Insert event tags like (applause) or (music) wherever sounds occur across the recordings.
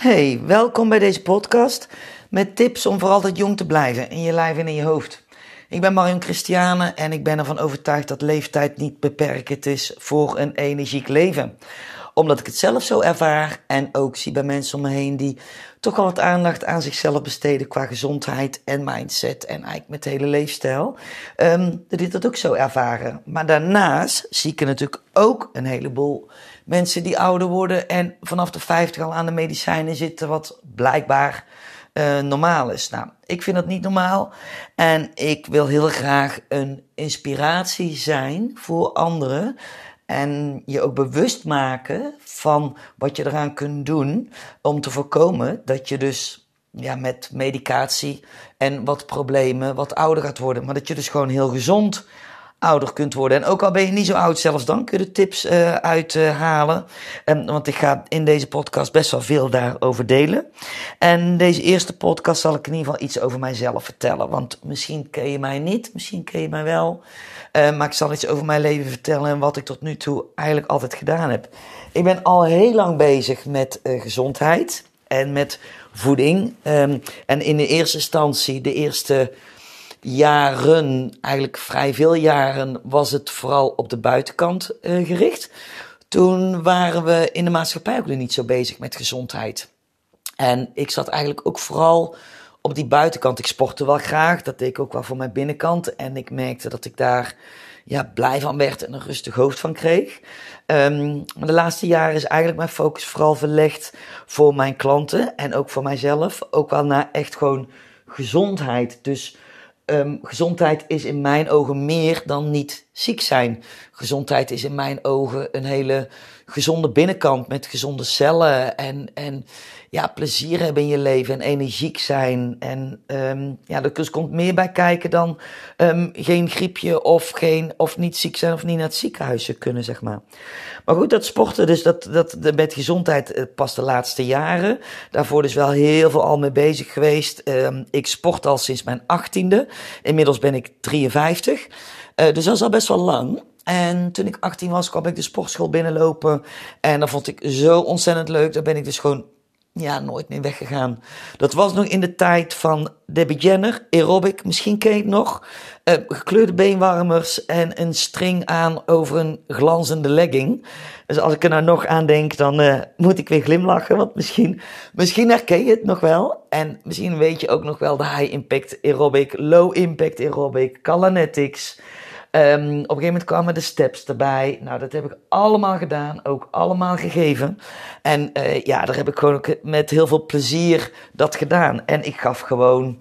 Hey, welkom bij deze podcast met tips om voor altijd jong te blijven in je lijf en in je hoofd. Ik ben Marion Christiane en ik ben ervan overtuigd dat leeftijd niet beperkend is voor een energiek leven. Omdat ik het zelf zo ervaar en ook zie bij mensen om me heen die toch al wat aandacht aan zichzelf besteden qua gezondheid en mindset en eigenlijk met hele leefstijl. Um, dat die dat ook zo ervaren. Maar daarnaast zie ik er natuurlijk ook een heleboel mensen die ouder worden en vanaf de 50 al aan de medicijnen zitten, wat blijkbaar uh, normaal is. Nou, ik vind dat niet normaal en ik wil heel graag een inspiratie zijn voor anderen. En je ook bewust maken van wat je eraan kunt doen om te voorkomen dat je dus ja, met medicatie en wat problemen wat ouder gaat worden. Maar dat je dus gewoon heel gezond ouder kunt worden. En ook al ben je niet zo oud, zelfs dan kun je tips uh, uithalen. Uh, want ik ga in deze podcast best wel veel daarover delen. En deze eerste podcast zal ik in ieder geval iets over mijzelf vertellen. Want misschien ken je mij niet, misschien ken je mij wel. Uh, maar ik zal iets over mijn leven vertellen en wat ik tot nu toe eigenlijk altijd gedaan heb. Ik ben al heel lang bezig met uh, gezondheid en met voeding. Um, en in de eerste instantie, de eerste jaren, eigenlijk vrij veel jaren, was het vooral op de buitenkant uh, gericht. Toen waren we in de maatschappij ook nog niet zo bezig met gezondheid. En ik zat eigenlijk ook vooral op die buitenkant. Ik sportte wel graag, dat deed ik ook wel voor mijn binnenkant. En ik merkte dat ik daar ja, blij van werd en een rustig hoofd van kreeg. Um, maar de laatste jaren is eigenlijk mijn focus vooral verlegd voor mijn klanten en ook voor mijzelf. Ook wel naar echt gewoon gezondheid. Dus um, gezondheid is in mijn ogen meer dan niet ziek zijn. Gezondheid is in mijn ogen een hele gezonde binnenkant met gezonde cellen en, en ja, plezier hebben in je leven en energiek zijn. En um, ja, er komt meer bij kijken dan um, geen griepje of, geen, of niet ziek zijn of niet naar het ziekenhuis kunnen, zeg maar. Maar goed, dat sporten, dus dat, dat, met gezondheid uh, pas de laatste jaren. Daarvoor dus wel heel veel al mee bezig geweest. Um, ik sport al sinds mijn achttiende. Inmiddels ben ik 53. Uh, dus dat is al best wel lang. En toen ik 18 was, kwam ik de sportschool binnenlopen. En dat vond ik zo ontzettend leuk. Daar ben ik dus gewoon ja, nooit meer weggegaan. Dat was nog in de tijd van Debbie Jenner, aerobic, misschien ken je het nog. Uh, gekleurde beenwarmers en een string aan over een glanzende legging. Dus als ik er nou nog aan denk, dan uh, moet ik weer glimlachen. Want misschien, misschien herken je het nog wel. En misschien weet je ook nog wel de high impact aerobic, low impact aerobic, Calanetics. Um, op een gegeven moment kwamen de steps erbij. Nou, dat heb ik allemaal gedaan, ook allemaal gegeven. En uh, ja, daar heb ik gewoon ook met heel veel plezier dat gedaan. En ik gaf gewoon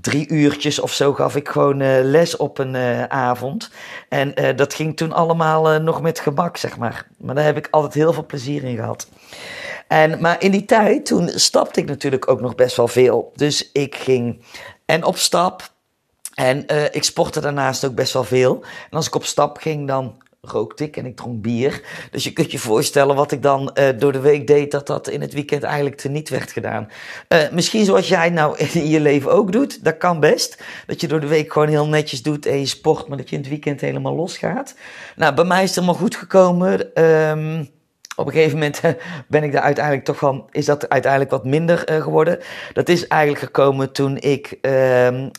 drie uurtjes of zo gaf ik gewoon uh, les op een uh, avond. En dat ging toen allemaal nog met gemak, zeg maar. Maar daar heb ik altijd heel veel plezier in gehad. En, maar in die tijd, toen stapte ik natuurlijk ook nog best wel veel. Dus ik ging en op stap en uh, ik sportte daarnaast ook best wel veel. En als ik op stap ging, dan rookte ik en ik dronk bier. Dus je kunt je voorstellen wat ik dan uh, door de week deed, dat dat in het weekend eigenlijk teniet werd gedaan. Uh, misschien zoals jij nou (laughs) in je leven ook doet, dat kan best. Dat je door de week gewoon heel netjes doet en je sport, maar dat je in het weekend helemaal losgaat. Nou, bij mij is het helemaal goed gekomen. Um, op een gegeven moment ben ik daar uiteindelijk toch van, is dat uiteindelijk wat minder uh, geworden. Dat is eigenlijk gekomen toen ik uh,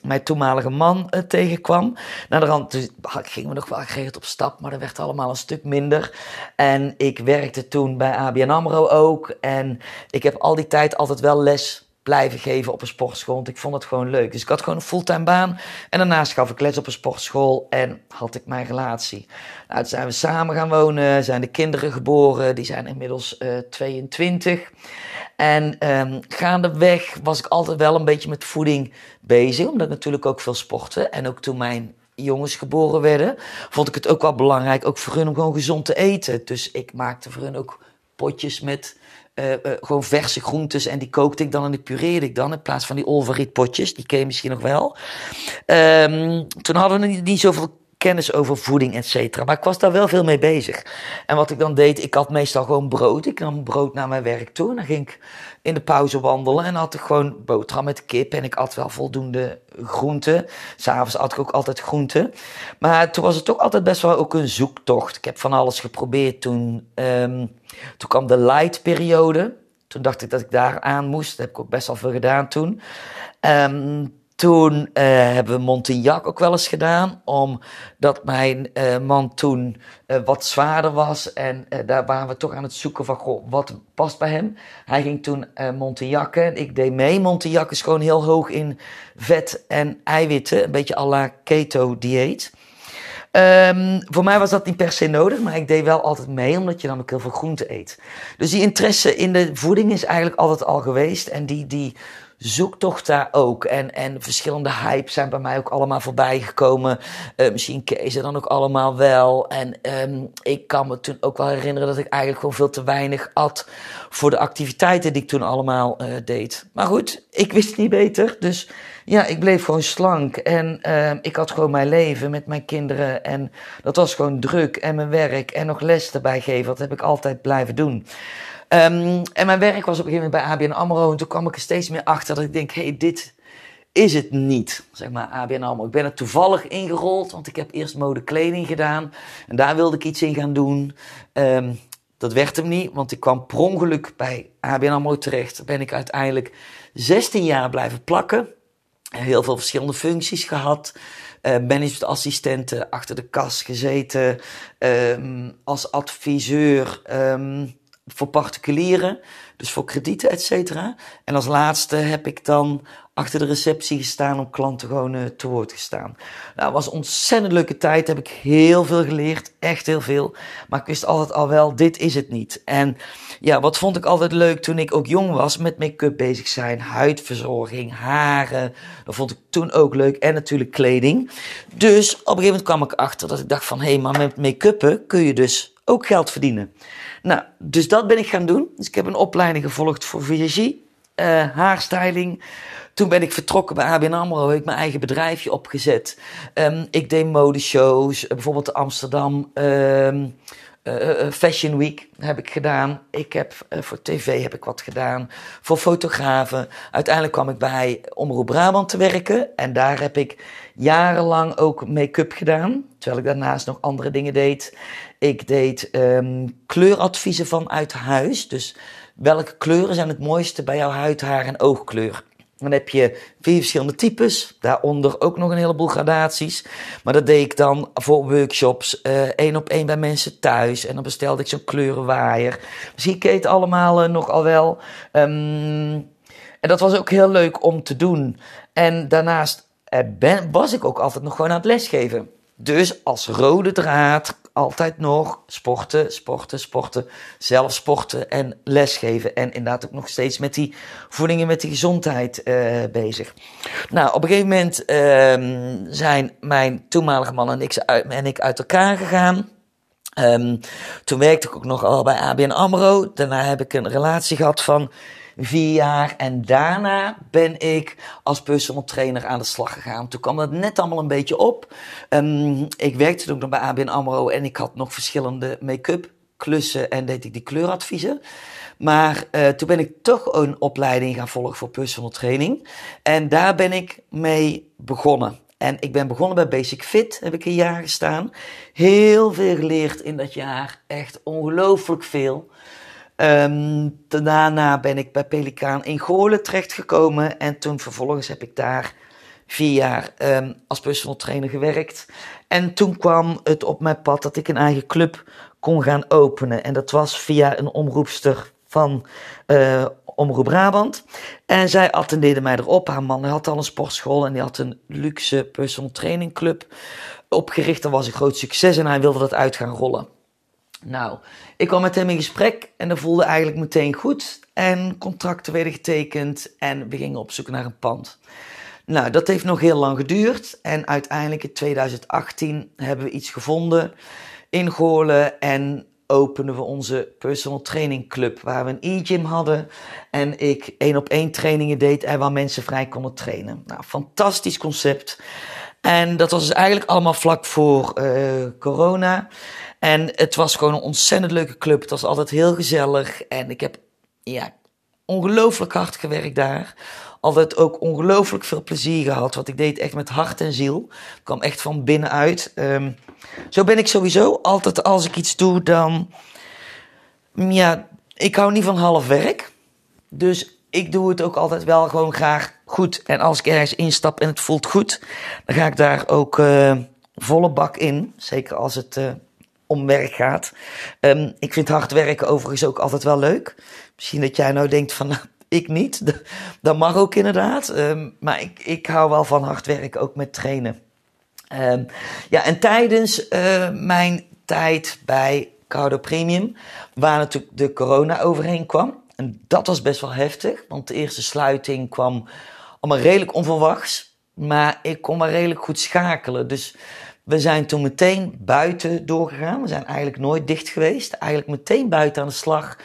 mijn toenmalige man uh, tegenkwam. Naar de rand dus, gingen we nog wel geregeld op stap, maar dat werd allemaal een stuk minder. En ik werkte toen bij ABN AMRO ook. En ik heb al die tijd altijd wel les blijven geven op een sportschool. Want ik vond het gewoon leuk. Dus ik had gewoon een fulltime baan. En daarnaast gaf ik les op een sportschool. En had ik mijn relatie. Nou, toen zijn we samen gaan wonen. Zijn de kinderen geboren. Die zijn inmiddels uh, 22. En um, gaandeweg was ik altijd wel een beetje met voeding bezig. Omdat ik natuurlijk ook veel sportte. En ook toen mijn jongens geboren werden, vond ik het ook wel belangrijk, ook voor hun om gewoon gezond te eten. Dus ik maakte voor hun ook potjes met uh, gewoon verse groentes en die kookte ik dan en die pureerde ik dan in plaats van die olveriet potjes. Die ken je misschien nog wel. Um, toen hadden we niet zoveel kennis over voeding, et cetera. Maar ik was daar wel veel mee bezig. En wat ik dan deed, ik had meestal gewoon brood. Ik nam brood naar mijn werk toe. En dan ging ik in de pauze wandelen. En had ik gewoon boterham met kip. En ik had wel voldoende groenten. S'avonds had ik ook altijd groenten. Maar toen was het toch altijd best wel ook een zoektocht. Ik heb van alles geprobeerd toen. Um, toen kwam de light periode. Toen dacht ik dat ik daar aan moest. Dat heb ik ook best wel veel gedaan toen. Ehm, toen uh, hebben we Montignac ook wel eens gedaan, omdat mijn uh, man toen uh, wat zwaarder was. En daar waren we toch aan het zoeken van, goh, wat past bij hem? Hij ging toen Montignac en ik deed mee. Montignac is gewoon heel hoog in vet en eiwitten, een beetje à la keto-dieet. Um, voor mij was dat niet per se nodig, maar ik deed wel altijd mee, omdat je dan ook heel veel groente eet. Dus die interesse in de voeding is eigenlijk altijd al geweest. En die, die zoektocht daar ook. En, en verschillende hypes zijn bij mij ook allemaal voorbij gekomen. Uh, misschien Kees dan ook allemaal wel. En um, ik kan me toen ook wel herinneren dat ik eigenlijk gewoon veel te weinig at voor de activiteiten die ik toen allemaal uh, deed. Maar goed, ik wist niet beter. Dus ja, ik bleef gewoon slank. En uh, ik had gewoon mijn leven met mijn kinderen. En dat was gewoon druk. En mijn werk. En nog les erbij geven. Dat heb ik altijd blijven doen. Um, en mijn werk was op een gegeven moment bij ABN AMRO. En toen kwam ik er steeds meer achter dat ik denk, hé, hey, dit is het niet. Zeg maar ABN AMRO. Ik ben er toevallig ingerold, want ik heb eerst mode kleding gedaan. En daar wilde ik iets in gaan doen. Um, dat werd hem niet, want ik kwam per ongeluk bij ABN AMRO terecht. ben ik uiteindelijk 16 jaar blijven plakken. Heel veel verschillende functies gehad. Uh, managementassistenten achter de kas gezeten. Als adviseur. Voor particulieren, dus voor kredieten, et. En als laatste heb ik dan achter de receptie gestaan om klanten gewoon uh, te woord gestaan. Nou, was een ontzettend leuke tijd, heb ik heel veel geleerd, echt heel veel. Maar ik wist altijd al wel, dit is het niet. En ja, wat vond ik altijd leuk toen ik ook jong was, met make-up bezig zijn, huidverzorging, haren. Dat vond ik toen ook leuk en natuurlijk kleding. Dus op een gegeven moment kwam ik achter dat ik dacht van, hé, hey, maar met make-uppen kun je dus ook geld verdienen. Nou, dus dat ben ik gaan doen. Dus ik heb een opleiding gevolgd voor visagie, uh, haarstyling. Toen ben ik vertrokken bij ABN AMRO, heb ik mijn eigen bedrijfje opgezet. Um, ik deed modeshows, bijvoorbeeld de Amsterdam um, uh, Fashion Week heb ik gedaan. Ik heb voor tv heb ik wat gedaan. Voor fotografen. Uiteindelijk kwam ik bij Omroep Brabant te werken. En daar heb ik jarenlang ook make-up gedaan. Terwijl ik daarnaast nog andere dingen deed. Ik deed um, kleuradviezen vanuit huis. Dus welke kleuren zijn het mooiste bij jouw huid, haar en oogkleur? Dan heb je vier verschillende types, daaronder ook nog een heleboel gradaties. Maar dat deed ik dan voor workshops, uh, één op één bij mensen thuis. En dan bestelde ik zo'n kleurenwaaier. Misschien ken je het allemaal uh, nog al wel. Um, en dat was ook heel leuk om te doen. En daarnaast uh, ben, was ik ook altijd nog gewoon aan het lesgeven. Dus als rode draad altijd nog sporten, sporten, sporten, zelf sporten en lesgeven. En inderdaad ook nog steeds met die voeding en met die gezondheid uh, bezig. Nou, op een gegeven moment uh, zijn mijn toenmalige man en ik, en ik uit elkaar gegaan. Um, toen werkte ik ook nog al bij ABN AMRO. Daarna heb ik een relatie gehad van vier jaar. En daarna ben ik als personal trainer aan de slag gegaan. Toen kwam dat net allemaal een beetje op. Um, ik werkte toen nog bij ABN AMRO en ik had nog verschillende make-up klussen en deed ik die kleuradviezen. Maar uh, toen ben ik toch een opleiding gaan volgen voor personal training. En daar ben ik mee begonnen. En ik ben begonnen bij Basic Fit, heb ik een jaar gestaan. Heel veel geleerd in dat jaar, echt ongelooflijk veel. Um, daarna ben ik bij Pelikaan in Goorlen terechtgekomen. En toen vervolgens heb ik daar vier jaar um, als personal trainer gewerkt. En toen kwam het op mijn pad dat ik een eigen club kon gaan openen. En dat was via een omroepster van uh, Omroep Brabant. En zij attendeerde mij erop. Haar man had al een sportschool en die had een luxe personal training club opgericht. Dat was een groot succes en hij wilde dat uit gaan rollen. Nou, ik kwam met hem in gesprek en dat voelde eigenlijk meteen goed. En contracten werden getekend en we gingen op zoek naar een pand. Nou, dat heeft nog heel lang geduurd. En uiteindelijk in 2018 hebben we iets gevonden in Goorlen. En openden we onze personal training club. Waar we een e-gym hadden. En ik één op één trainingen deed en waar mensen vrij konden trainen. Nou, fantastisch concept. En dat was dus eigenlijk allemaal vlak voor uh, corona. En het was gewoon een ontzettend leuke club. Het was altijd heel gezellig. En ik heb ja, ongelooflijk hard gewerkt daar. Altijd ook ongelooflijk veel plezier gehad. Want ik deed echt met hart en ziel. Ik kwam echt van binnenuit. Um, zo ben ik sowieso. Altijd als ik iets doe, dan. Ja, ik hou niet van half werk. dus ik doe het ook altijd wel gewoon graag goed. En als ik ergens instap en het voelt goed, dan ga ik daar ook uh, volle bak in. Zeker als het uh, om werk gaat. Um, ik vind hard werken overigens ook altijd wel leuk. Misschien dat jij nou denkt van, (laughs) nou, ik niet. (laughs) Dat mag ook inderdaad. Um, maar ik, ik hou wel van hard werken, ook met trainen. Um, ja, en tijdens uh, mijn tijd bij Cardo Premium, waar natuurlijk de corona overheen kwam. En dat was best wel heftig, want de eerste sluiting kwam allemaal redelijk onverwachts. Maar ik kon maar redelijk goed schakelen. Dus we zijn toen meteen buiten doorgegaan. We zijn eigenlijk nooit dicht geweest. Eigenlijk meteen buiten aan de slag.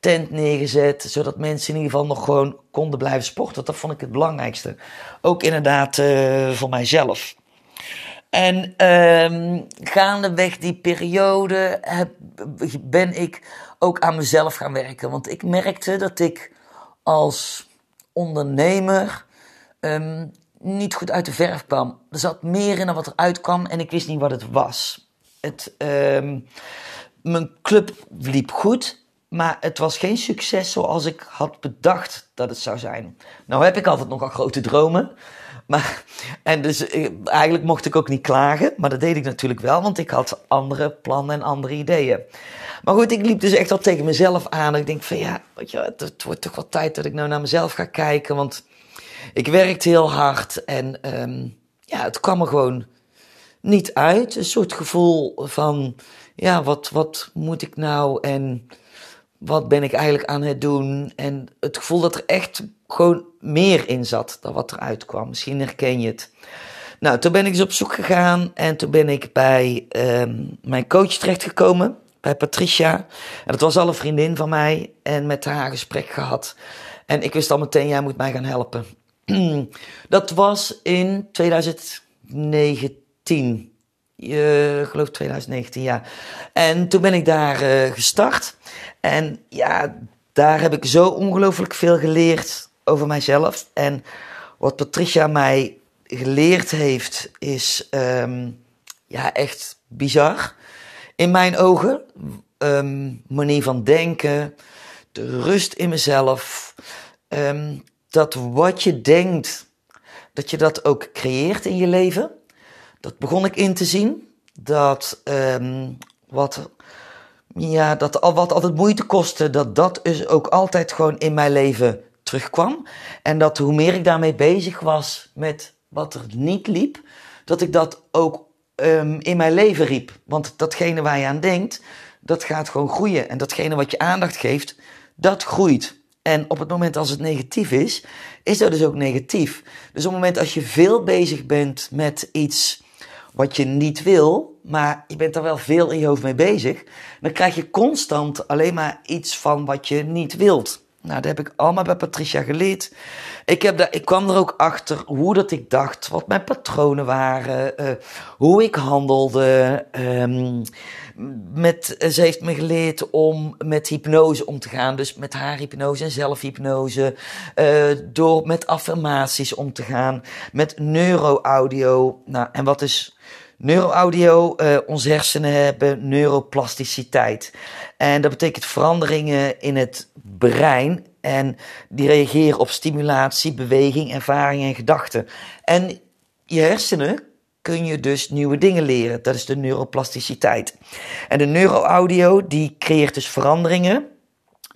Tent neergezet, zodat mensen in ieder geval nog gewoon konden blijven sporten. Dat vond ik het belangrijkste. Ook inderdaad uh, voor mijzelf. En uh, gaandeweg die periode heb, ben ik ook aan mezelf gaan werken. Want ik merkte dat ik als ondernemer um, niet goed uit de verf kwam. Er zat meer in dan wat er uitkwam en ik wist niet wat het was. Het, um, mijn club liep goed, maar het was geen succes zoals ik had bedacht dat het zou zijn. Nou heb ik altijd nogal grote dromen. Maar, en dus eh, eigenlijk mocht ik ook niet klagen, maar dat deed ik natuurlijk wel, want ik had andere plannen en andere ideeën. Maar goed, ik liep dus echt al tegen mezelf aan. Ik denk van ja, weet je, het wordt toch wel tijd dat ik nou naar mezelf ga kijken, want ik werkte heel hard en um, ja, het kwam er gewoon niet uit. Een soort gevoel van, ja, wat, wat moet ik nou en wat ben ik eigenlijk aan het doen? En het gevoel dat er echt gewoon meer in zat dan wat eruit kwam. Misschien herken je het. Nou, toen ben ik dus op zoek gegaan en toen ben ik bij um, mijn coach terechtgekomen, bij Patricia. En dat was al een vriendin van mij en met haar gesprek gehad. En ik wist al meteen, jij moet mij gaan helpen. (clears throat) dat was in 2019. Uh, ik geloof 2019, ja. En toen ben ik daar uh, gestart. En ja, daar heb ik zo ongelooflijk veel geleerd over mijzelf. En wat Patricia mij geleerd heeft, is um, ja, echt bizar. In mijn ogen. Um, manier van denken, de rust in mezelf. Um, dat wat je denkt, dat je dat ook creëert in je leven. Dat begon ik in te zien. Dat um, wat, ja, dat al wat altijd moeite kostte, dat dat dus ook altijd gewoon in mijn leven terugkwam. En dat hoe meer ik daarmee bezig was met wat er niet liep, dat ik dat ook um, in mijn leven riep. Want datgene waar je aan denkt, dat gaat gewoon groeien. En datgene wat je aandacht geeft, dat groeit. En op het moment als het negatief is, is dat dus ook negatief. Dus op het moment als je veel bezig bent met iets wat je niet wil, maar je bent daar wel veel in je hoofd mee bezig, dan krijg je constant alleen maar iets van wat je niet wilt. Nou, dat heb ik allemaal bij Patricia geleerd. Ik, heb daar, ik kwam er ook achter hoe dat ik dacht, wat mijn patronen waren, uh, hoe ik handelde. Um, met, ze heeft me geleerd om met hypnose om te gaan. Dus met haar hypnose en zelfhypnose. Uh, door met affirmaties om te gaan. Met neuroaudio. Nou, en wat is neuroaudio? Uh, onze hersenen hebben neuroplasticiteit. En dat betekent veranderingen in het brein. En die reageren op stimulatie, beweging, ervaring en gedachten. En je hersenen kun je dus nieuwe dingen leren. Dat is de neuroplasticiteit. En de neuroaudio die creëert dus veranderingen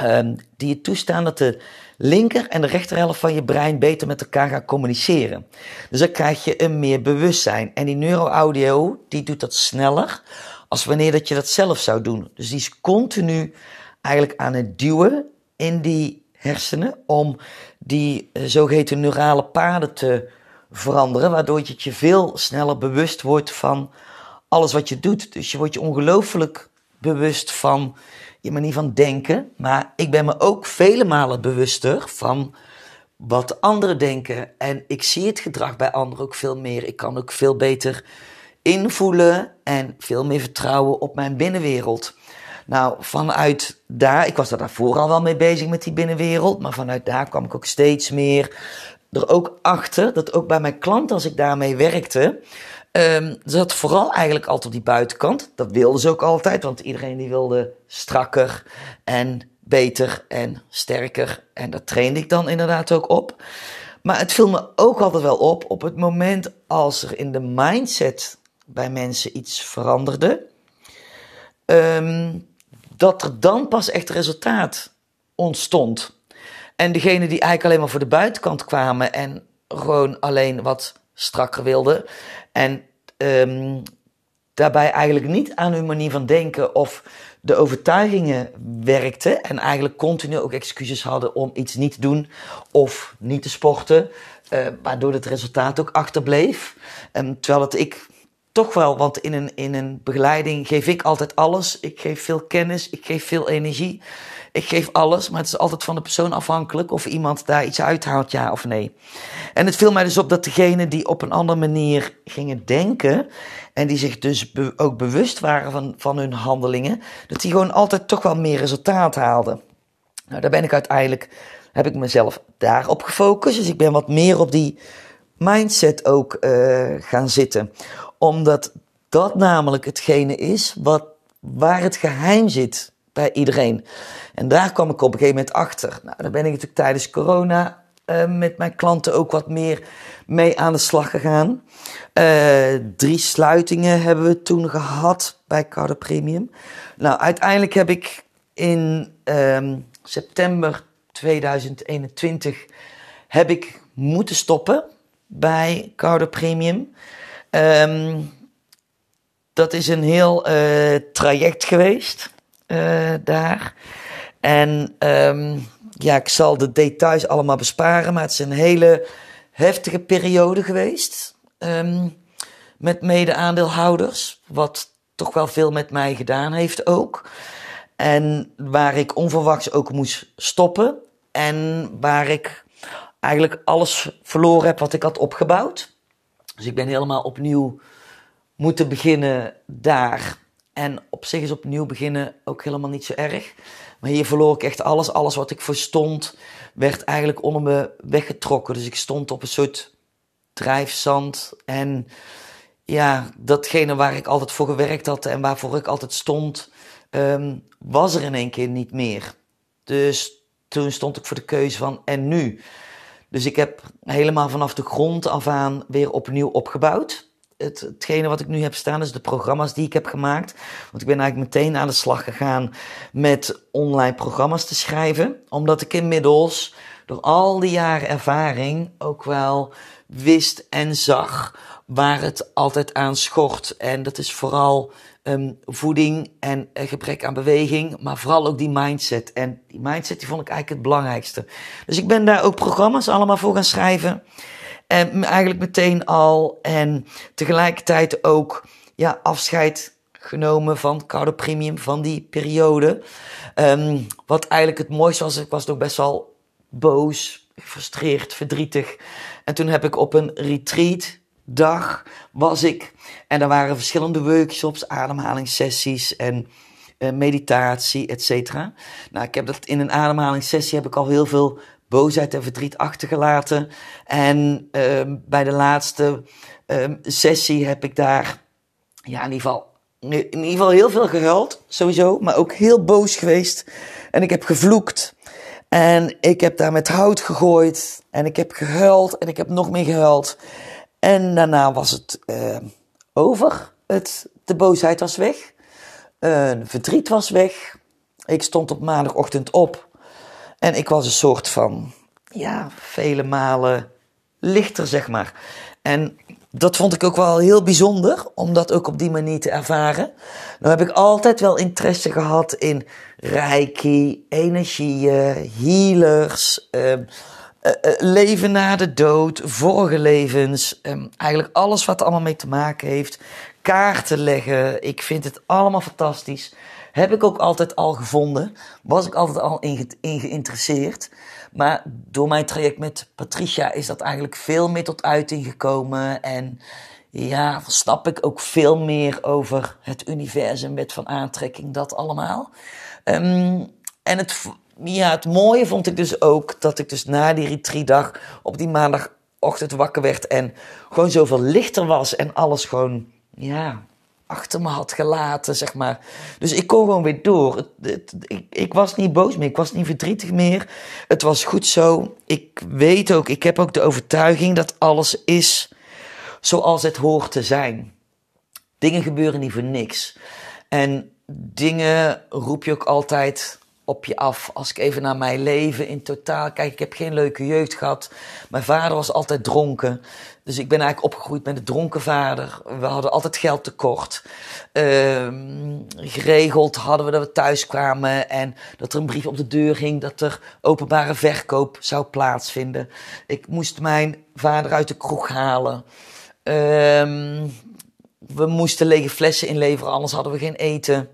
um, die je toestaan dat de linker en de rechterhelft van je brein beter met elkaar gaan communiceren. Dus dan krijg je een meer bewustzijn. En die neuroaudio die doet dat sneller als wanneer dat je dat zelf zou doen. Dus die is continu eigenlijk aan het duwen in die hersenen om die uh, zogeheten neurale paden te veranderen, waardoor je je veel sneller bewust wordt van alles wat je doet. Dus je wordt je ongelooflijk bewust van je manier van denken, maar ik ben me ook vele malen bewuster van wat anderen denken en ik zie het gedrag bij anderen ook veel meer. Ik kan ook veel beter invoelen en veel meer vertrouwen op mijn binnenwereld. Nou, vanuit daar, ik was er daarvoor al wel mee bezig met die binnenwereld, maar vanuit daar kwam ik ook steeds meer er ook achter dat ook bij mijn klanten, als ik daarmee werkte, um, zat vooral eigenlijk altijd op die buitenkant. Dat wilden ze ook altijd, want iedereen die wilde strakker en beter en sterker. En daar trainde ik dan inderdaad ook op. Maar het viel me ook altijd wel op op het moment als er in de mindset bij mensen iets veranderde. Ehm, dat er dan pas echt resultaat ontstond. En degene die eigenlijk alleen maar voor de buitenkant kwamen en gewoon alleen wat strakker wilden. En um, daarbij eigenlijk niet aan hun manier van denken of de overtuigingen werkten. En eigenlijk continu ook excuses hadden om iets niet te doen of niet te sporten. Uh, waardoor het resultaat ook achterbleef. Um, terwijl het ik toch wel, want in een, in een begeleiding geef ik altijd alles. Ik geef veel kennis, ik geef veel energie. Ik geef alles, maar het is altijd van de persoon afhankelijk of iemand daar iets uithaalt, ja of nee. En het viel mij dus op dat degenen die op een andere manier gingen denken en die zich dus ook bewust waren van, van hun handelingen, dat die gewoon altijd toch wel meer resultaat haalden. Nou, daar ben ik uiteindelijk, heb ik mezelf daarop gefocust. Dus ik ben wat meer op die mindset ook uh, gaan zitten. Omdat dat namelijk hetgene is wat, waar het geheim zit bij iedereen. En daar kwam ik op een gegeven moment achter. Nou, daar ben ik natuurlijk tijdens corona uh, met mijn klanten ook wat meer mee aan de slag gegaan. Uh, drie sluitingen hebben we toen gehad bij Cardo Premium. Nou, uiteindelijk heb ik in um, september 2021 heb ik moeten stoppen bij Cardo Premium. Um, dat is een heel uh, traject geweest uh, daar. En um, ja, ik zal de details allemaal besparen, maar het is een hele heftige periode geweest. Um, met mede-aandeelhouders, wat toch wel veel met mij gedaan heeft ook. En waar ik onverwachts ook moest stoppen. En waar ik eigenlijk alles verloren heb wat ik had opgebouwd. Dus ik ben helemaal opnieuw moeten beginnen daar. En op zich is opnieuw beginnen ook helemaal niet zo erg. Maar hier verloor ik echt alles. Alles wat ik verstond werd eigenlijk onder me weggetrokken. Dus ik stond op een soort drijfzand. En ja, datgene waar ik altijd voor gewerkt had en waarvoor ik altijd stond, um, was er in één keer niet meer. Dus toen stond ik voor de keuze van en nu? Dus ik heb helemaal vanaf de grond af aan weer opnieuw opgebouwd het, hetgene wat ik nu heb staan is de programma's die ik heb gemaakt. Want ik ben eigenlijk meteen aan de slag gegaan met online programma's te schrijven. Omdat ik inmiddels door al die jaren ervaring ook wel wist en zag waar het altijd aan schort. En dat is vooral um, voeding en gebrek aan beweging, maar vooral ook die mindset. En die mindset die vond ik eigenlijk het belangrijkste. Dus ik ben daar ook programma's allemaal voor gaan schrijven. En eigenlijk meteen al. En tegelijkertijd ook ja, afscheid genomen van Koude Premium, van die periode. Um, wat eigenlijk het mooiste was, ik was nog best wel boos, gefrustreerd, verdrietig. En toen heb ik op een retreat dag was ik. En er waren verschillende workshops, ademhalingssessies en uh, meditatie, et. Nou, ik heb dat in een ademhalingssessie heb ik al heel veel boosheid en verdriet achtergelaten. En uh, bij de laatste uh, sessie heb ik daar ja, in ieder geval in ieder geval heel veel gehuild, sowieso, maar ook heel boos geweest. En ik heb gevloekt. En ik heb daar met hout gegooid. En ik heb gehuild. En ik heb nog meer gehuild. En daarna was het uh, over. Het, de boosheid was weg. Verdriet was weg. Ik stond op maandagochtend op. En ik was een soort van, ja, vele malen lichter, zeg maar. En dat vond ik ook wel heel bijzonder, om dat ook op die manier te ervaren. Nou heb ik altijd wel interesse gehad in reiki, energieën, healers, uh, uh, leven na de dood, vorige levens. Uh, eigenlijk alles wat er allemaal mee te maken heeft. Kaarten leggen, ik vind het allemaal fantastisch. Heb ik ook altijd al gevonden. Was ik altijd al in, geïnteresseerd. Maar door mijn traject met Patricia is dat eigenlijk veel meer tot uiting gekomen. En ja, snap ik ook veel meer over het universum, wet van aantrekking, dat allemaal. Um, en het, ja, het mooie vond ik dus ook dat ik dus na die retreatdag op die maandagochtend wakker werd en gewoon zoveel lichter was en alles gewoon, ja, achter me had gelaten, zeg maar. Dus ik kon gewoon weer door. ik, ik, was niet boos meer, ik was niet verdrietig meer. Het was goed zo. Ik weet ook, ik heb ook de overtuiging dat alles is zoals het hoort te zijn. Dingen gebeuren niet voor niks. En dingen roep je ook altijd op je af. Als ik even naar mijn leven in totaal kijk, ik heb geen leuke jeugd gehad. Mijn vader was altijd dronken. Dus ik ben eigenlijk opgegroeid met een dronken vader. We hadden altijd geld tekort. Uh, geregeld hadden we dat we thuis kwamen en dat er een brief op de deur ging dat er openbare verkoop zou plaatsvinden. Ik moest mijn vader uit de kroeg halen. Uh, we moesten lege flessen inleveren, anders hadden we geen eten.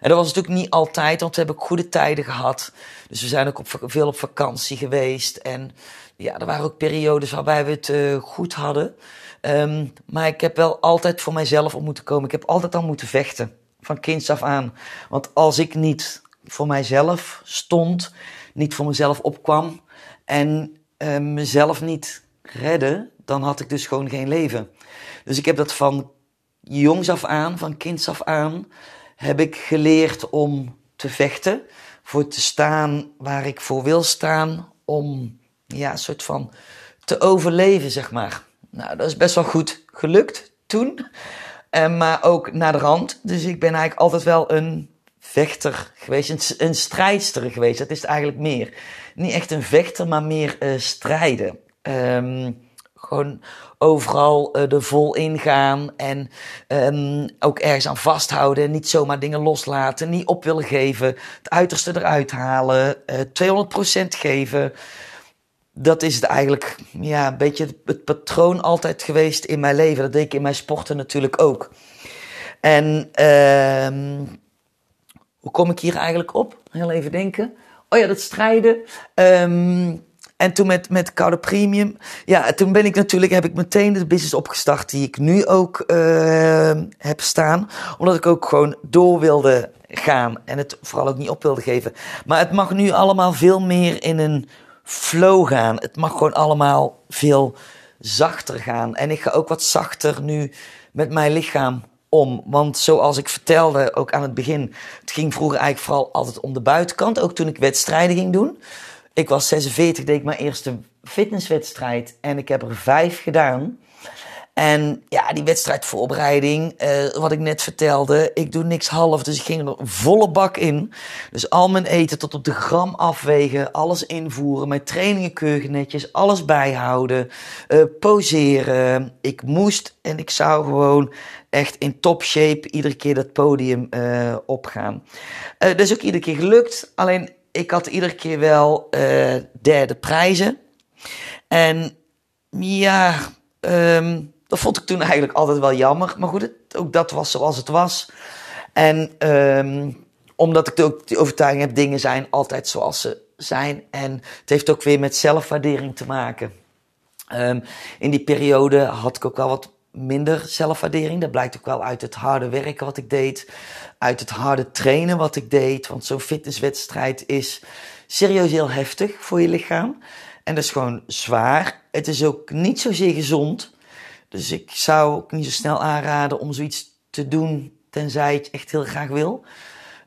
En dat was natuurlijk niet altijd, want we hebben goede tijden gehad. Dus we zijn ook op, veel op vakantie geweest. En ja, er waren ook periodes waarbij we het uh, goed hadden. Um, maar ik heb wel altijd voor mijzelf op moeten komen. Ik heb altijd al moeten vechten, van kinds af aan. Want als ik niet voor mijzelf stond, niet voor mezelf opkwam en uh, mezelf niet redde, dan had ik dus gewoon geen leven. Dus ik heb dat van jongs af aan, van kinds af aan, heb ik geleerd om te vechten. Voor te staan waar ik voor wil staan. Om ja, een soort van te overleven, zeg maar. Nou, dat is best wel goed gelukt toen. En, maar ook naar de rand. Dus ik ben eigenlijk altijd wel een vechter geweest. Een, strijdster geweest. Dat is eigenlijk meer. Niet echt een vechter, maar meer uh, strijden. Um, gewoon overal uh, er vol ingaan en um, ook ergens aan vasthouden. Niet zomaar dingen loslaten, niet op willen geven, het uiterste eruit halen, uh, eh, 200% geven. Dat is het eigenlijk ja, een beetje het patroon altijd geweest in mijn leven. Dat deed ik in mijn sporten natuurlijk ook. En uh, hoe kom ik hier eigenlijk op? Heel even denken. Oh ja, dat strijden. Um, en toen met, met Koude Premium, ja, toen ben ik natuurlijk, heb ik meteen de business opgestart die ik nu ook uh, heb staan. Omdat ik ook gewoon door wilde gaan en het vooral ook niet op wilde geven. Maar het mag nu allemaal veel meer in een flow gaan. Het mag gewoon allemaal veel zachter gaan. En ik ga ook wat zachter nu met mijn lichaam om. Want zoals ik vertelde ook aan het begin, het ging vroeger eigenlijk vooral altijd om de buitenkant. Ook toen ik wedstrijden ging doen. Ik was 46, deed ik mijn eerste fitnesswedstrijd en ik heb er vijf gedaan. En ja, die wedstrijdvoorbereiding, uh, wat ik net vertelde, ik doe niks half, dus ik ging er volle bak in. Dus al mijn eten tot op de gram afwegen, alles invoeren, mijn trainingen keurig netjes, alles bijhouden, uh, poseren. Ik moest en ik zou gewoon echt in top shape iedere keer dat podium uh, opgaan. dat is ook iedere keer gelukt, alleen ik had iedere keer wel uh, derde prijzen. En ja, um, dat vond ik toen eigenlijk altijd wel jammer. Maar goed, ook dat was zoals het was. En um, omdat ik ook die overtuiging heb, dingen zijn altijd zoals ze zijn. En het heeft ook weer met zelfwaardering te maken. Um, in die periode had ik ook wel wat minder zelfwaardering. Dat blijkt ook wel uit het harde werken wat ik deed. Uit het harde trainen wat ik deed. Want zo'n fitnesswedstrijd is serieus heel heftig voor je lichaam. En dat is gewoon zwaar. Het is ook niet zozeer gezond. Dus ik zou ook niet zo snel aanraden om zoiets te doen. Tenzij je het echt heel graag wil.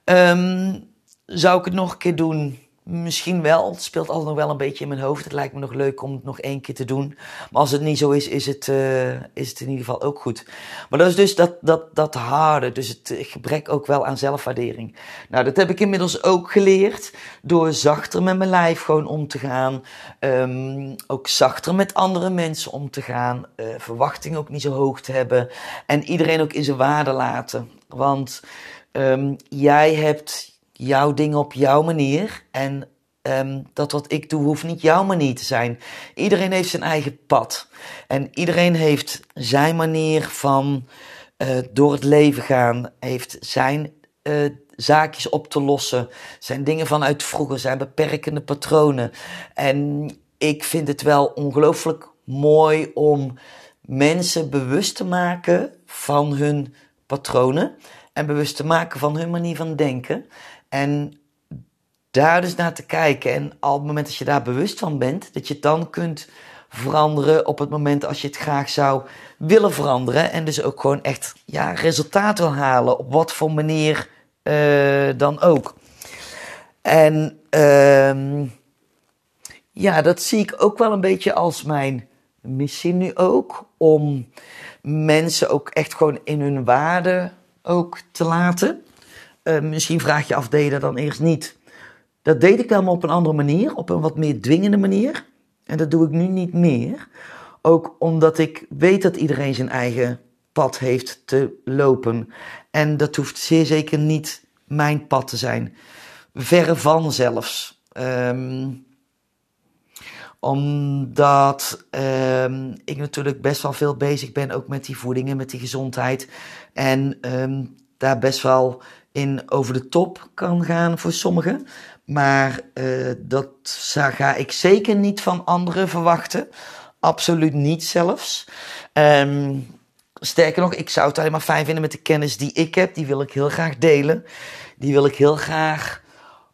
Um, zou ik het nog een keer doen? Misschien wel. Het speelt altijd nog wel een beetje in mijn hoofd. Het lijkt me nog leuk om het nog één keer te doen. Maar als het niet zo is, is het, uh, is het in ieder geval ook goed. Maar dat is dus dat, dat, dat harde. Dus het gebrek ook wel aan zelfwaardering. Nou, dat heb ik inmiddels ook geleerd. Door zachter met mijn lijf gewoon om te gaan. Um, ook zachter met andere mensen om te gaan. Uh, verwachtingen ook niet zo hoog te hebben. En iedereen ook in zijn waarde laten. Want um, jij hebt jouw ding op jouw manier. En um, dat wat ik doe hoeft niet jouw manier te zijn. Iedereen heeft zijn eigen pad. En iedereen heeft zijn manier van uh, door het leven gaan. Heeft zijn uh, zaakjes op te lossen. Zijn dingen vanuit vroeger. Zijn beperkende patronen. En ik vind het wel ongelooflijk mooi om mensen bewust te maken van hun patronen. En bewust te maken van hun manier van denken. En daar dus naar te kijken. En op het moment dat je daar bewust van bent, dat je dan kunt veranderen op het moment als je het graag zou willen veranderen. En dus ook gewoon echt ja, resultaat wil halen, op wat voor manier uh, dan ook. En uh, ja, dat zie ik ook wel een beetje als mijn missie nu ook. Om mensen ook echt gewoon in hun waarde ook te laten. Uh, misschien vraag je af, deed dan eerst niet? Dat deed ik wel, maar op een andere manier, op een wat meer dwingende manier. En dat doe ik nu niet meer. Ook omdat ik weet dat iedereen zijn eigen pad heeft te lopen. En dat hoeft zeer zeker niet mijn pad te zijn. Verre van zelfs. Um, omdat um, ik natuurlijk best wel veel bezig ben ook met die voeding en met die gezondheid. En um, daar best wel in over de top kan gaan voor sommigen. Maar uh, dat ga ik zeker niet van anderen verwachten. Absoluut niet zelfs. Um, sterker nog, ik zou het alleen maar fijn vinden met de kennis die ik heb. Die wil ik heel graag delen. Die wil ik heel graag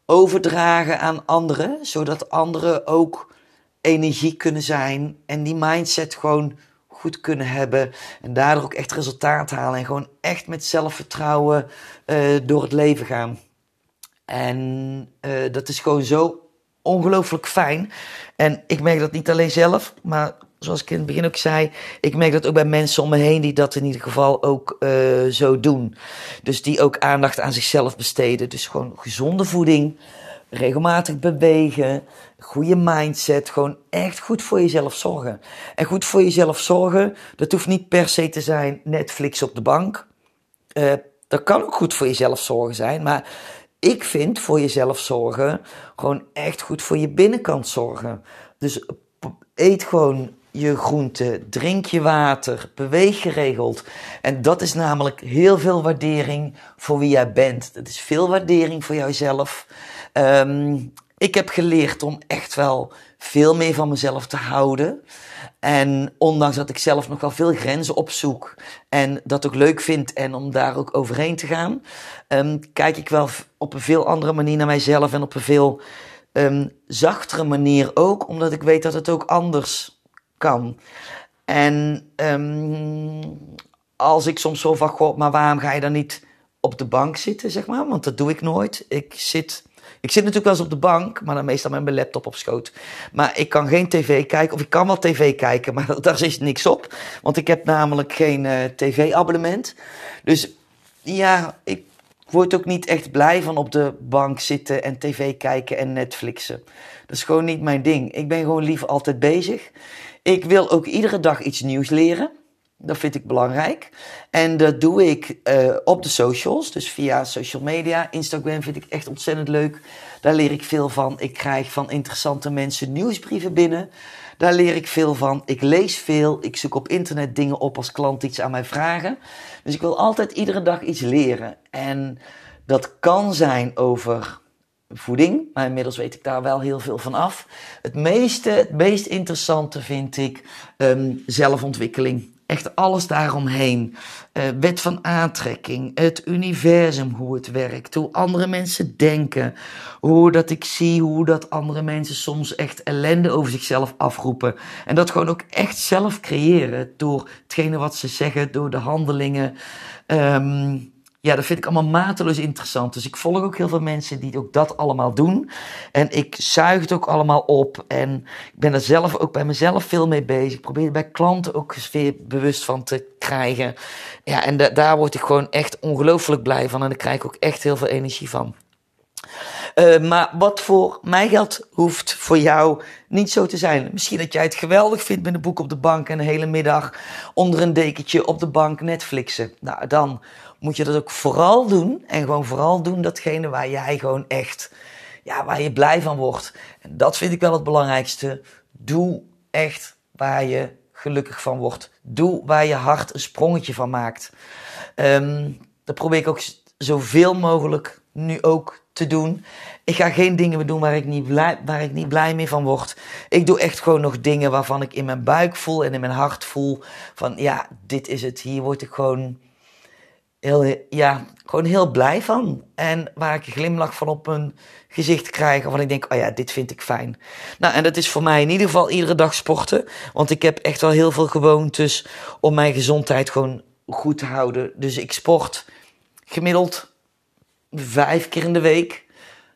overdragen aan anderen. Zodat anderen ook energie kunnen zijn. En die mindset gewoon goed kunnen hebben. En daardoor ook echt resultaat halen. En gewoon echt met zelfvertrouwen uh, door het leven gaan. En uh, dat is gewoon zo ongelooflijk fijn. En ik merk dat niet alleen zelf, maar zoals ik in het begin ook zei, ik merk dat ook bij mensen om me heen die dat in ieder geval ook uh, zo doen. Dus die ook aandacht aan zichzelf besteden. Dus gewoon gezonde voeding, regelmatig bewegen, goede mindset, gewoon echt goed voor jezelf zorgen. En goed voor jezelf zorgen, dat hoeft niet per se te zijn Netflix op de bank. Uh, dat kan ook goed voor jezelf zorgen zijn, maar ik vind voor jezelf zorgen gewoon echt goed voor je binnenkant zorgen. Dus eet gewoon je groente, drink je water, beweeg geregeld. En dat is namelijk heel veel waardering voor wie jij bent. Dat is veel waardering voor jouzelf. Um, ik heb geleerd om echt wel veel meer van mezelf te houden. En ondanks dat ik zelf nog wel veel grenzen opzoek en dat ook leuk vind en om daar ook overheen te gaan, um, kijk ik wel op een veel andere manier naar mijzelf en op een veel um, zachtere manier ook, omdat ik weet dat het ook anders kan. En als ik soms zo van, god, maar waarom ga je dan niet op de bank zitten, zeg maar? Want dat doe ik nooit. Ik zit ik zit natuurlijk wel eens op de bank, maar dan meestal met mijn laptop op schoot. Maar ik kan geen tv kijken, of ik kan wel tv kijken, (laughs) maar daar is niks op. Want ik heb namelijk geen uh, tv-abonnement. Dus ja, ik word ook niet echt blij van op de bank zitten en tv kijken en Netflixen. Dat is gewoon niet mijn ding. Ik ben gewoon liever altijd bezig. Ik wil ook iedere dag iets nieuws leren. Dat vind ik belangrijk. En dat doe ik uh, op de socials, dus via social media. Instagram vind ik echt ontzettend leuk. Daar leer ik veel van. Ik krijg van interessante mensen nieuwsbrieven binnen. Daar leer ik veel van. Ik lees veel. Ik zoek op internet dingen op als klant iets aan mij vragen. Dus ik wil altijd iedere dag iets leren. En dat kan zijn over voeding, maar inmiddels weet ik daar wel heel veel van af. Het meeste, het meest interessante vind ik um, zelfontwikkeling echt alles daaromheen. Uh, wet van aantrekking, het universum, hoe het werkt, hoe andere mensen denken, hoe dat ik zie hoe dat andere mensen soms echt ellende over zichzelf afroepen. En dat gewoon ook echt zelf creëren door hetgene wat ze zeggen, door de handelingen. Um, ja, dat vind ik allemaal mateloos interessant. Dus ik volg ook heel veel mensen die ook dat allemaal doen. En ik zuig het ook allemaal op. En ik ben er zelf ook bij mezelf veel mee bezig. Ik probeer bij klanten ook weer bewust van te krijgen. Ja, en daar word ik gewoon echt ongelooflijk blij van. En daar krijg ik ook echt heel veel energie van. Uh, maar wat voor mij geldt, hoeft voor jou niet zo te zijn. Misschien dat jij het geweldig vindt met een boek op de bank en een hele middag onder een dekentje op de bank Netflixen. Nou, dan moet je dat ook vooral doen. En gewoon vooral doen datgene waar jij gewoon echt, ja, waar je blij van wordt. En dat vind ik wel het belangrijkste. Doe echt waar je gelukkig van wordt. Doe waar je hart een sprongetje van maakt. Um, dat probeer ik ook zoveel mogelijk nu ook te doen. Ik ga geen dingen meer doen waar ik, niet blij, waar ik niet blij mee van word. Ik doe echt gewoon nog dingen waarvan ik in mijn buik voel en in mijn hart voel van ja, dit is het. Hier word ik gewoon heel, ja, gewoon heel blij van. En waar ik een glimlach van op mijn gezicht krijg. Waarvan ik denk, oh ja, dit vind ik fijn. Nou, en dat is voor mij in ieder geval iedere dag sporten. Want ik heb echt wel heel veel gewoontes om mijn gezondheid gewoon goed te houden. Dus ik sport gemiddeld vijf keer in de week.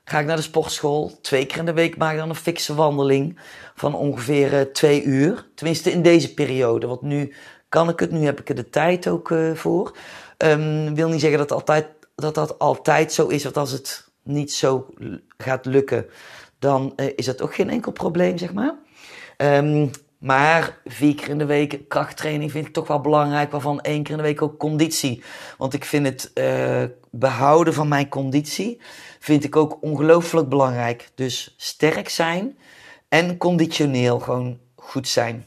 Ga ik naar de sportschool. Twee keer in de week maak ik dan een fikse wandeling van ongeveer uh, twee uur. Tenminste in deze periode. Want nu kan ik het, nu heb ik er de tijd ook uh, voor. Um, wil niet zeggen dat, altijd, dat dat altijd zo is. Want als het niet zo gaat lukken, dan uh, is dat ook geen enkel probleem, zeg maar. Um, maar vier keer in de week krachttraining vind ik toch wel belangrijk. Waarvan één keer in de week ook conditie. Want ik vind het uh, behouden van mijn conditie vind ik ook ongelooflijk belangrijk. Dus sterk zijn en conditioneel gewoon goed zijn.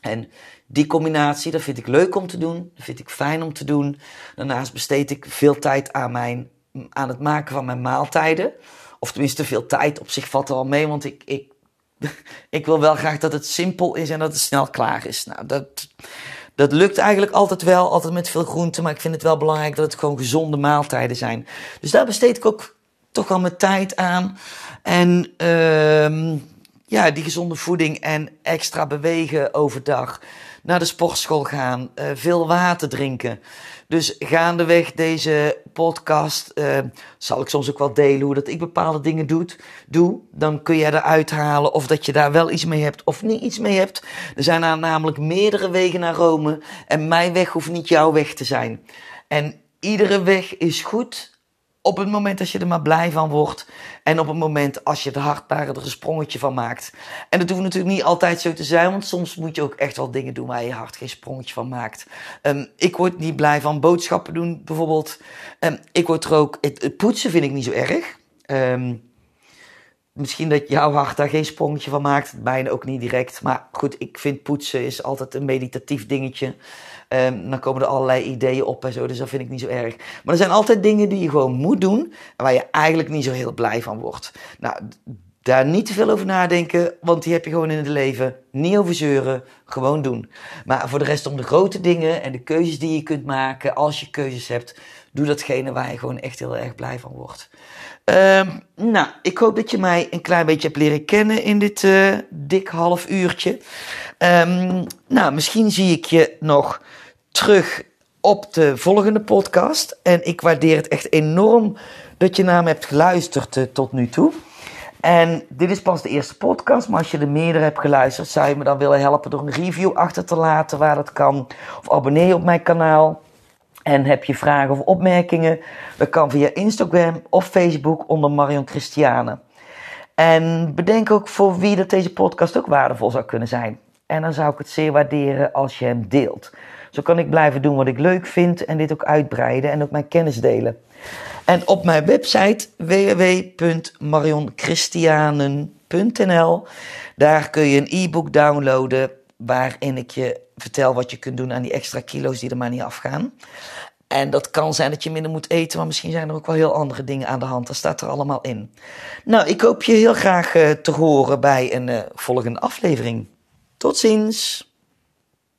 En die combinatie, dat vind ik leuk om te doen. Dat vind ik fijn om te doen. Daarnaast besteed ik veel tijd aan, mijn, aan het maken van mijn maaltijden. Of tenminste, veel tijd op zich valt er al mee. Want ik, ik, (laughs) ik wil wel graag dat het simpel is en dat het snel klaar is. Nou, dat, dat lukt eigenlijk altijd wel. Altijd met veel groenten. Maar ik vind het wel belangrijk dat het gewoon gezonde maaltijden zijn. Dus daar besteed ik ook toch wel mijn tijd aan. En uh, ja, die gezonde voeding en extra bewegen overdag. Naar de sportschool gaan, uh, veel water drinken. Dus gaandeweg deze podcast uh, zal ik soms ook wel delen hoe dat ik bepaalde dingen doet, doe. Dan kun je eruit halen of dat je daar wel iets mee hebt of niet iets mee hebt. Er zijn namelijk meerdere wegen naar Rome en mijn weg hoeft niet jouw weg te zijn. En iedere weg is goed op het moment dat je er maar blij van wordt. En op het moment als je de hartbare er een sprongetje van maakt. En dat hoeft natuurlijk niet altijd zo te zijn. Want soms moet je ook echt wel dingen doen waar je hart geen sprongetje van maakt. Um, ik word niet blij van boodschappen doen bijvoorbeeld. Um, ik word er ook... Het, poetsen vind ik niet zo erg. Um, misschien dat jouw hart daar geen sprongetje van maakt. Mijne ook niet direct. Maar goed, ik vind poetsen is altijd een meditatief dingetje. Um, dan komen er allerlei ideeën op en zo, dus dat vind ik niet zo erg. Maar er zijn altijd dingen die je gewoon moet doen en waar je eigenlijk niet zo heel blij van wordt. Nou, daar niet te veel over nadenken, want die heb je gewoon in het leven. Niet over zeuren, gewoon doen. Maar voor de rest om de grote dingen en de keuzes die je kunt maken, als je keuzes hebt, doe datgene waar je gewoon echt heel erg blij van wordt. Um, nou, ik hoop dat je mij een klein beetje hebt leren kennen in dit uh, dik half uurtje. Um, nou, misschien zie ik je nog terug op de volgende podcast. En ik waardeer het echt enorm dat je naar me hebt geluisterd uh, tot nu toe. En dit is pas de eerste podcast, maar als je er meerdere hebt geluisterd, zou je me dan willen helpen door een review achter te laten waar dat kan. Of abonneer je op mijn kanaal. En heb je vragen of opmerkingen, dat kan via Instagram of Facebook onder Marion Christiane. En bedenk ook voor wie dat deze podcast ook waardevol zou kunnen zijn. En dan zou ik het zeer waarderen als je hem deelt. Zo kan ik blijven doen wat ik leuk vind en dit ook uitbreiden en ook mijn kennis delen. En op mijn website www.marionchristianen.nl daar kun je een e-book downloaden waarin ik je vertel wat je kunt doen aan die extra kilo's die er maar niet afgaan. En dat kan zijn dat je minder moet eten, maar misschien zijn er ook wel heel andere dingen aan de hand. Dat staat er allemaal in. Nou, ik hoop je heel graag uh, te horen bij een uh, volgende aflevering. Tot ziens!